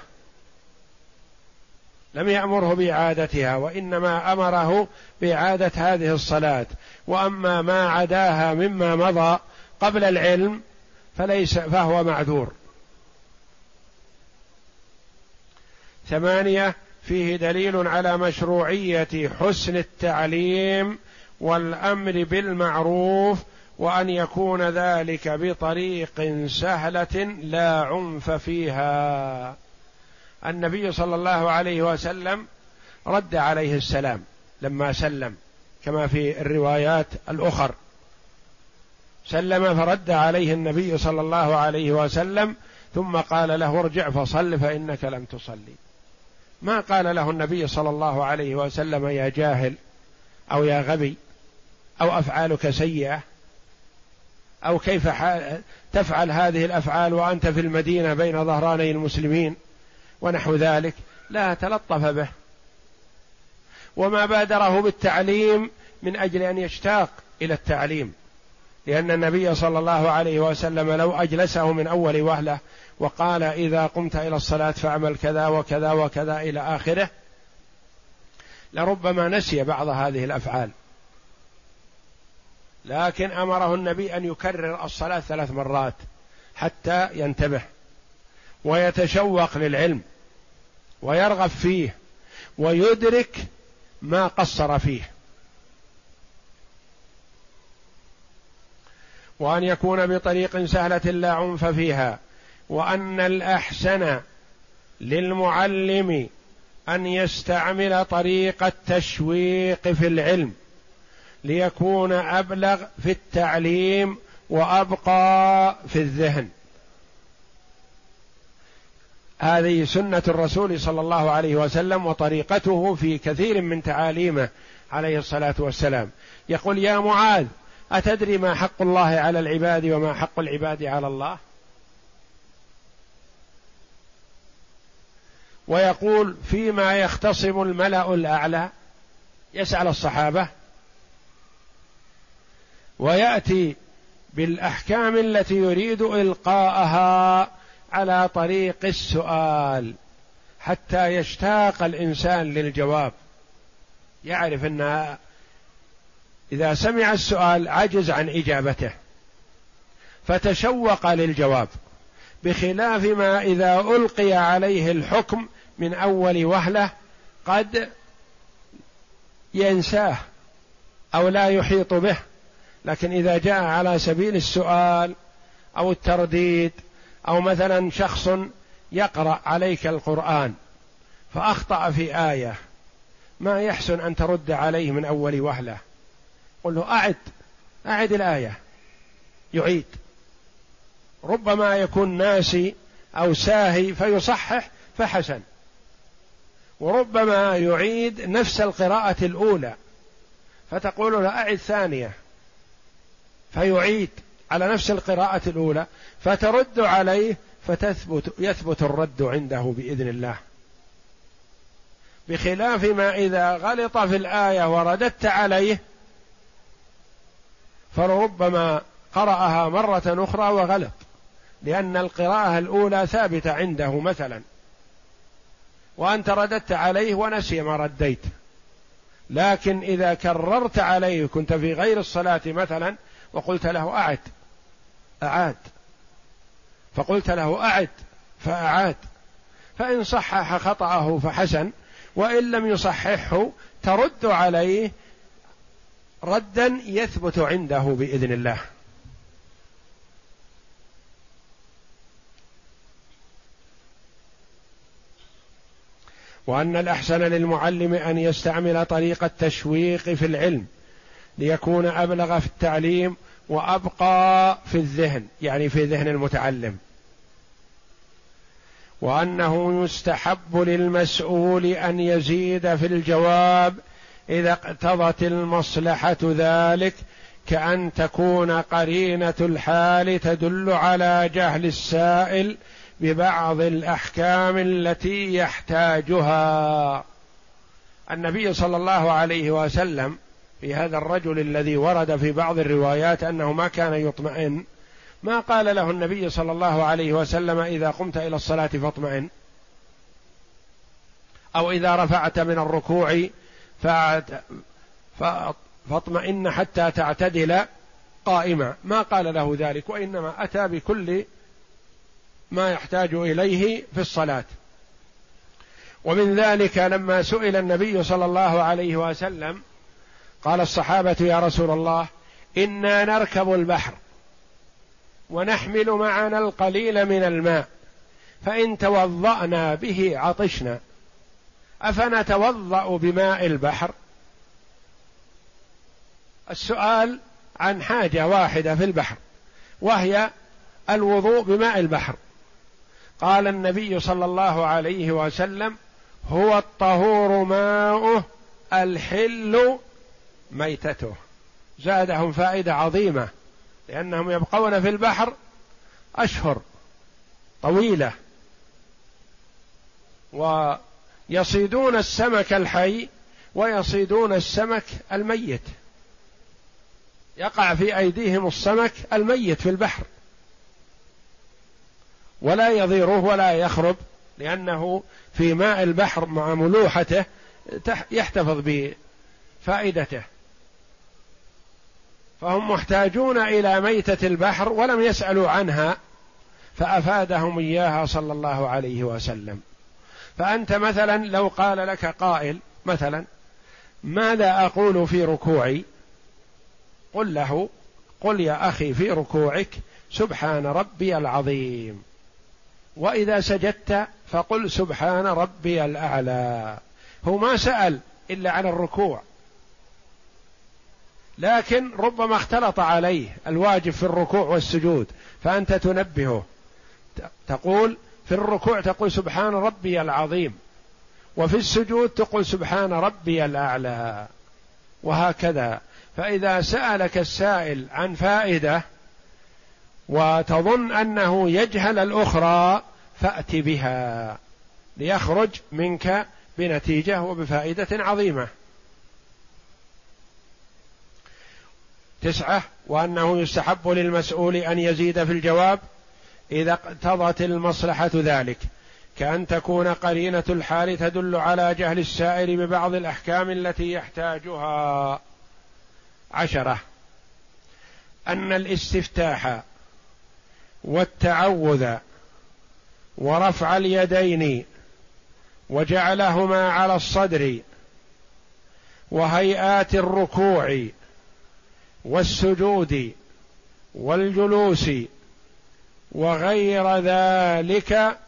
لم يأمره باعادتها وإنما أمره باعاده هذه الصلاة. وأما ما عداها مما مضى قبل العلم فليس فهو معذور. ثمانية فيه دليل على مشروعية حسن التعليم والأمر بالمعروف وأن يكون ذلك بطريق سهلة لا عنف فيها. النبي صلى الله عليه وسلم رد عليه السلام لما سلم كما في الروايات الأخر. سلم فرد عليه النبي صلى الله عليه وسلم ثم قال له ارجع فصل فإنك لم تصلي. ما قال له النبي صلى الله عليه وسلم يا جاهل أو يا غبي أو أفعالك سيئة؟ أو كيف تفعل هذه الأفعال وأنت في المدينة بين ظهراني المسلمين ونحو ذلك لا تلطف به. وما بادره بالتعليم من أجل أن يشتاق إلى التعليم لأن النبي صلى الله عليه وسلم لو أجلسه من أول وهلة وقال إذا قمت إلى الصلاة فاعمل كذا وكذا وكذا إلى آخره لربما نسي بعض هذه الأفعال. لكن أمره النبي أن يكرر الصلاة ثلاث مرات حتى ينتبه ويتشوق للعلم ويرغب فيه ويدرك ما قصر فيه. وأن يكون بطريق سهلة لا عنف فيها وأن الأحسن للمعلم أن يستعمل طريق التشويق في العلم. ليكون أبلغ في التعليم وأبقى في الذهن. هذه سنة الرسول صلى الله عليه وسلم وطريقته في كثير من تعاليمه عليه الصلاة والسلام. يقول يا معاذ أتدري ما حق الله على العباد وما حق العباد على الله؟ ويقول فيما يختصم الملأ الأعلى يسأل الصحابة ويأتي بالأحكام التي يريد إلقاءها على طريق السؤال حتى يشتاق الإنسان للجواب. يعرف أن إذا سمع السؤال عجز عن إجابته فتشوق للجواب بخلاف ما إذا ألقي عليه الحكم من أول وهلة قد ينساه أو لا يحيط به. لكن إذا جاء على سبيل السؤال أو الترديد أو مثلا شخص يقرأ عليك القرآن فأخطأ في آية ما يحسن أن ترد عليه من أول وهلة. قل له أعد أعد الآية. يعيد. ربما يكون ناسي أو ساهي فيصحح فحسن. وربما يعيد نفس القراءة الأولى فتقول له أعد ثانية. فيعيد على نفس القراءة الأولى فترد عليه فتثبت يثبت الرد عنده بإذن الله. بخلاف ما إذا غلط في الآية ورددت عليه فربما قرأها مرة أخرى وغلط لأن القراءة الأولى ثابتة عنده مثلا. وأنت رددت عليه ونسي ما رديت. لكن إذا كررت عليه كنت في غير الصلاة مثلا وقلت له أعد. أعاد. فقلت له أعد فأعاد. فإن صحح خطأه فحسن وإن لم يصححه ترد عليه ردا يثبت عنده بإذن الله. وأن الأحسن للمعلم أن يستعمل طريق التشويق في العلم ليكون أبلغ في التعليم وأبقى في الذهن يعني في ذهن المتعلم. وأنه يستحب للمسؤول أن يزيد في الجواب إذا اقتضت المصلحة ذلك كأن تكون قرينة الحال تدل على جهل السائل ببعض الأحكام التي يحتاجها. النبي صلى الله عليه وسلم في هذا الرجل الذي ورد في بعض الروايات أنه ما كان يطمئن. ما قال له النبي صلى الله عليه وسلم إذا قمت إلى الصلاة فاطمئن. أو إذا رفعت من الركوع فاطمئن حتى تعتدل قائما. ما قال له ذلك وإنما أتى بكل ما يحتاج إليه في الصلاة. ومن ذلك لما سئل النبي صلى الله عليه وسلم قال الصحابة يا رسول الله إنا نركب البحر ونحمل معنا القليل من الماء فإن توضأنا به عطشنا. أفنتوضأ بماء البحر؟ السؤال عن حاجة واحدة في البحر وهي الوضوء بماء البحر. قال النبي صلى الله عليه وسلم هو الطهور ماؤه الحل ميتته. زادهم فائدة عظيمة لأنهم يبقون في البحر أشهر طويلة ويصيدون السمك الحي ويصيدون السمك الميت. يقع في أيديهم السمك الميت في البحر. ولا يضيره ولا يخرب لأنه في ماء البحر مع ملوحته يحتفظ بفائدته. فهم محتاجون إلى ميتة البحر ولم يسألوا عنها فأفادهم إياها صلى الله عليه وسلم. فأنت مثلا لو قال لك قائل مثلا ماذا أقول في ركوعي؟ قل له قل يا أخي في ركوعك سبحان ربي العظيم وإذا سجدت فقل سبحان ربي الأعلى. هو ما سأل إلا عن الركوع. لكن ربما اختلط عليه الواجب في الركوع والسجود فأنت تنبهه. تقول في الركوع تقول سبحان ربي العظيم وفي السجود تقول سبحان ربي الأعلى وهكذا. فإذا سألك السائل عن فائدة وتظن أنه يجهل الأخرى فأت بها ليخرج منك بنتيجة وبفائدة عظيمة. تسعة وأنه يستحب للمسؤول أن يزيد في الجواب إذا اقتضت المصلحة ذلك. كأن تكون قرينة الحال تدل على جهل السائل ببعض الأحكام التي يحتاجها عشرة. أن الاستفتاح والتعوذ ورفع اليدين وجعلهما على الصدر وهيئات الركوع والسجود والجلوس وغير ذلك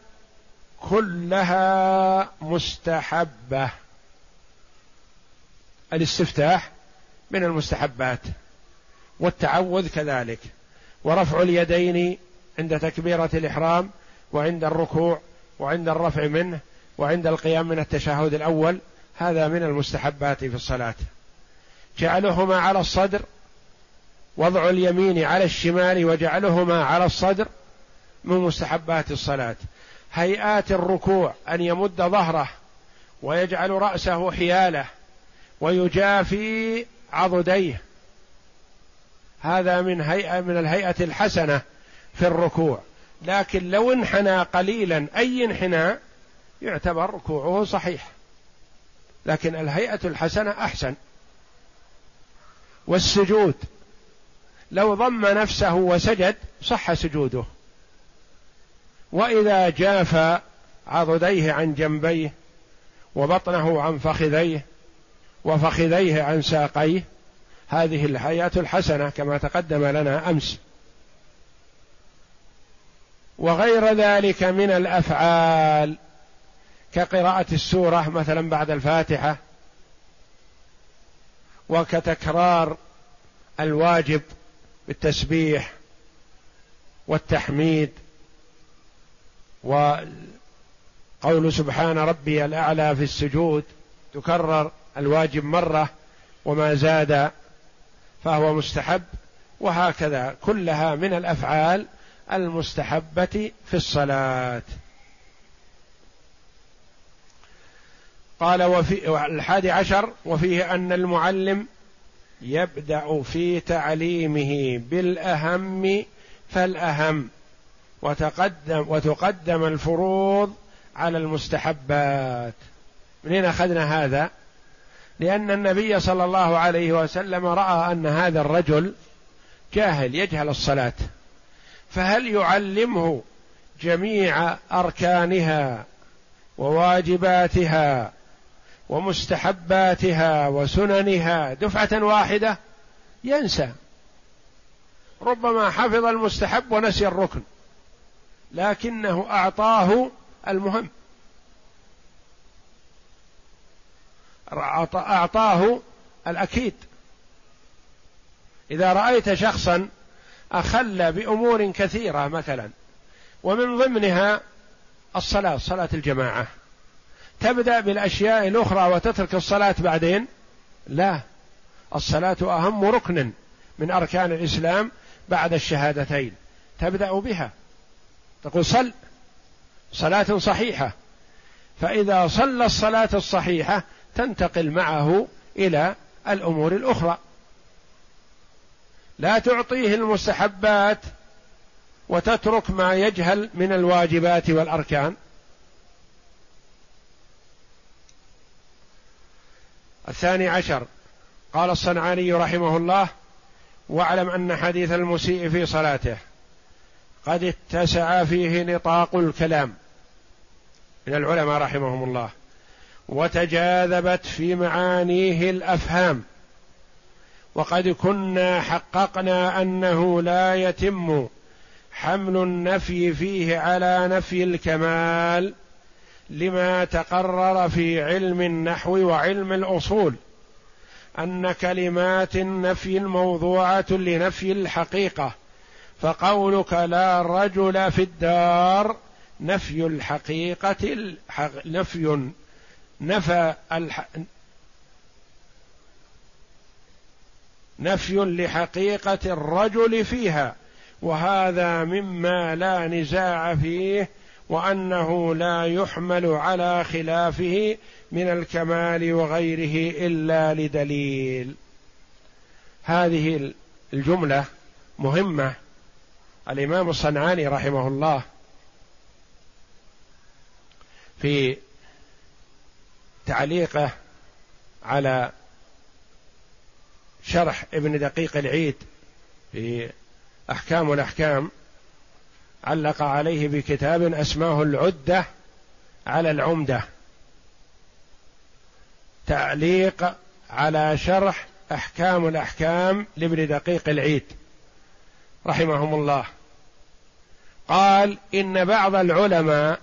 كلها مستحبة. الاستفتاح من المستحبات والتعوذ كذلك ورفع اليدين عند تكبيرة الإحرام وعند الركوع وعند الرفع منه وعند القيام من التشهد الأول هذا من المستحبات في الصلاة. جعلهما على الصدر وضع اليمين على الشمال وجعلهما على الصدر من مستحبات الصلاة. هيئات الركوع أن يمد ظهره ويجعل رأسه حيالة ويجافي عضديه. هذا من هيئة من الهيئة الحسنة في الركوع. لكن لو انحنى قليلا أي انحناء يعتبر ركوعه صحيح. لكن الهيئة الحسنة أحسن. والسجود لو ضم نفسه وسجد صح سجوده. وإذا جاف عضديه عن جنبيه وبطنه عن فخذيه وفخذيه عن ساقيه هذه الحياة الحسنة كما تقدم لنا أمس. وغير ذلك من الأفعال كقراءة السورة مثلا بعد الفاتحة وكتكرار الواجب بالتسبيح والتحميد وقول سبحان ربي الأعلى في السجود تكرر الواجب مرة وما زاد فهو مستحب وهكذا كلها من الأفعال المستحبة في الصلاة. قال وفي الحادي عشر وفيه أن المعلم يبدأ في تعليمه بالأهم فالأهم. وتقدم وتقدم الفروض على المستحبات. منين أخذنا هذا؟ لأن النبي صلى الله عليه وسلم رأى أن هذا الرجل جاهل يجهل الصلاة. فهل يعلمه جميع أركانها وواجباتها ومستحباتها وسننها دفعة واحدة ينسى. ربما حفظ المستحب ونسي الركن لكنه أعطاه المهم. أعطاه الأكيد. إذا رأيت شخصا أخل بأمور كثيرة مثلا ومن ضمنها الصلاة صلاة الجماعة. تبدأ بالأشياء الأخرى وتترك الصلاة بعدين؟ لا. الصلاة أهم ركن من أركان الإسلام بعد الشهادتين. تبدأ بها. تقول صل. صلاة صحيحة. فإذا صلى الصلاة الصحيحة تنتقل معه إلى الأمور الأخرى. لا تعطيه المستحبات وتترك ما يجهل من الواجبات والأركان. الثاني عشر. قال الصنعاني رحمه الله واعلم أن حديث المسيء في صلاته قد اتسع فيه نطاق الكلام. من العلماء رحمهم الله وتجاذبت في معانيه الأفهام. وقد كنا حققنا أنه لا يتم حمل النفي فيه على نفي الكمال. لما تقرر في علم النحو وعلم الأصول أن كلمات النفي الموضوعه لنفي الحقيقة فقولك لا رجل في الدار نفي الحقيقة الحق نفي نفى الح... نفي لحقيقة الرجل فيها وهذا مما لا نزاع فيه وأنه لا يحمل على خلافه من الكمال وغيره إلا لدليل. هذه الجملة مهمة. الإمام الصنعاني رحمه الله في تعليقه على شرح ابن دقيق العيد في أحكام الأحكام علق عليه بكتاب أسماه العدة على العمدة. تعليق على شرح أحكام الأحكام لابن دقيق العيد. رحمهم الله. قال إن بعض العلماء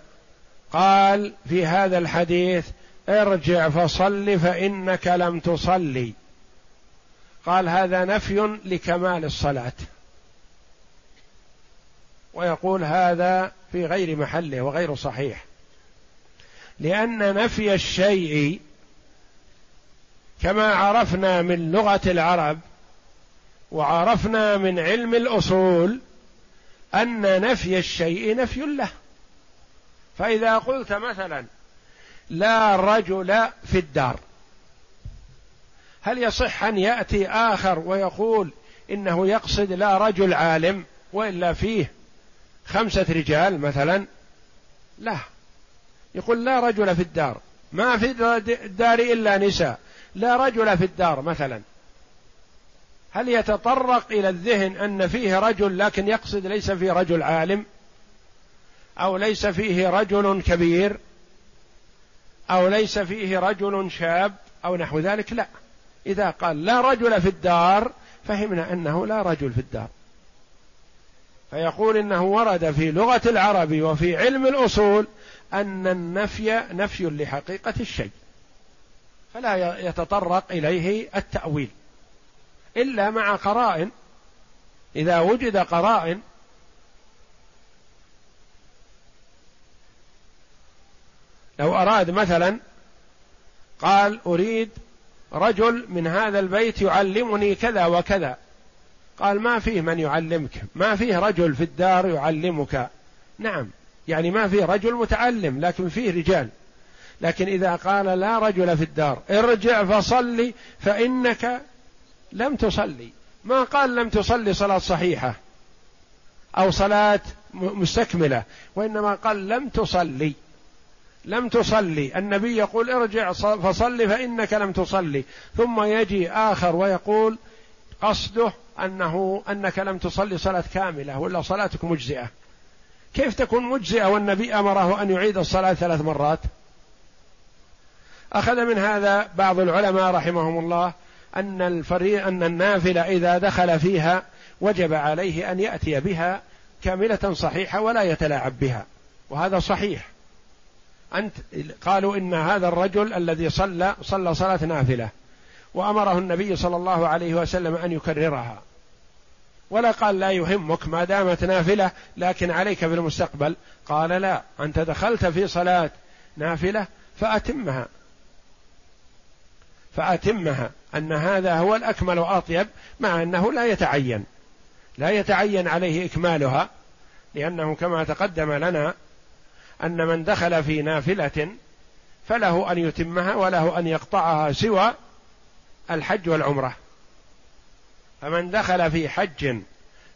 قال في هذا الحديث ارجع فصل فإنك لم تصلي. قال هذا نفي لكمال الصلاة. ويقول هذا في غير محله وغير صحيح. لأن نفي الشيء كما عرفنا من لغة العرب وعرفنا من علم الأصول أن نفي الشيء نفي له. فإذا قلت مثلا لا رجل في الدار هل يصح أن يأتي آخر ويقول إنه يقصد لا رجل عالم وإلا فيه؟ خمسة رجال مثلا؟ لا. يقول لا رجل في الدار. ما في الدار إلا نساء. لا رجل في الدار مثلا. هل يتطرق إلى الذهن أن فيه رجل لكن يقصد ليس فيه رجل عالم؟ أو ليس فيه رجل كبير؟ أو ليس فيه رجل شاب؟ أو نحو ذلك لا. إذا قال لا رجل في الدار فهمنا أنه لا رجل في الدار. فيقول إنه ورد في لغة العرب وفي علم الأصول أن النفي نفي لحقيقة الشيء فلا يتطرق إليه التأويل إلا مع قرائن. إذا وجد قرائن لو أراد مثلا قال أريد رجل من هذا البيت يعلمني كذا وكذا قال ما فيه من يعلمك. ما فيه رجل في الدار يعلمك. نعم. يعني ما فيه رجل متعلم لكن فيه رجال. لكن إذا قال لا رجل في الدار ارجع فصلي فإنك لم تصلي. ما قال لم تصلي صلاة صحيحة أو صلاة مستكملة. وإنما قال لم تصلي. لم تصلي. النبي يقول ارجع فصلي فإنك لم تصلي. ثم يجي آخر ويقول قصده أنه أنك لم تصلي صلاة كاملة ولا صلاتك مجزئة. كيف تكون مجزئة والنبي أمره أن يعيد الصلاة ثلاث مرات؟ أخذ من هذا بعض العلماء رحمهم الله أن الفريق أن النافلة إذا دخل فيها وجب عليه أن يأتي بها كاملة صحيحة ولا يتلاعب بها. وهذا صحيح. أنت قالوا إن هذا الرجل الذي صلى صلى صلاة نافلة. وأمره النبي صلى الله عليه وسلم أن يكررها. ولا قال لا يهمك ما دامت نافلة لكن عليك في المستقبل قال لا أنت دخلت في صلاة نافلة فأتمها. فأتمها أن هذا هو الأكمل وأطيب مع أنه لا يتعين. لا يتعين عليه إكمالها لأنه كما تقدم لنا أن من دخل في نافلة فله أن يتمها وله أن يقطعها سوى الحج والعمرة. فمن دخل في حج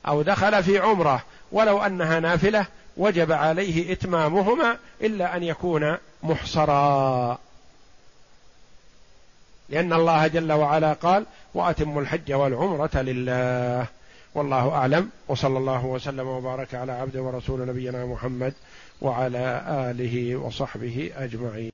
أو دخل في عمرة ولو أنها نافلة وجب عليه إتمامهما إلا أن يكون محصرا. لأن الله جل وعلا قال وأتموا الحج والعمرة لله. والله أعلم. وصلى الله وسلم وبارك على عبد ورسول نبينا محمد وعلى آله وصحبه أجمعين.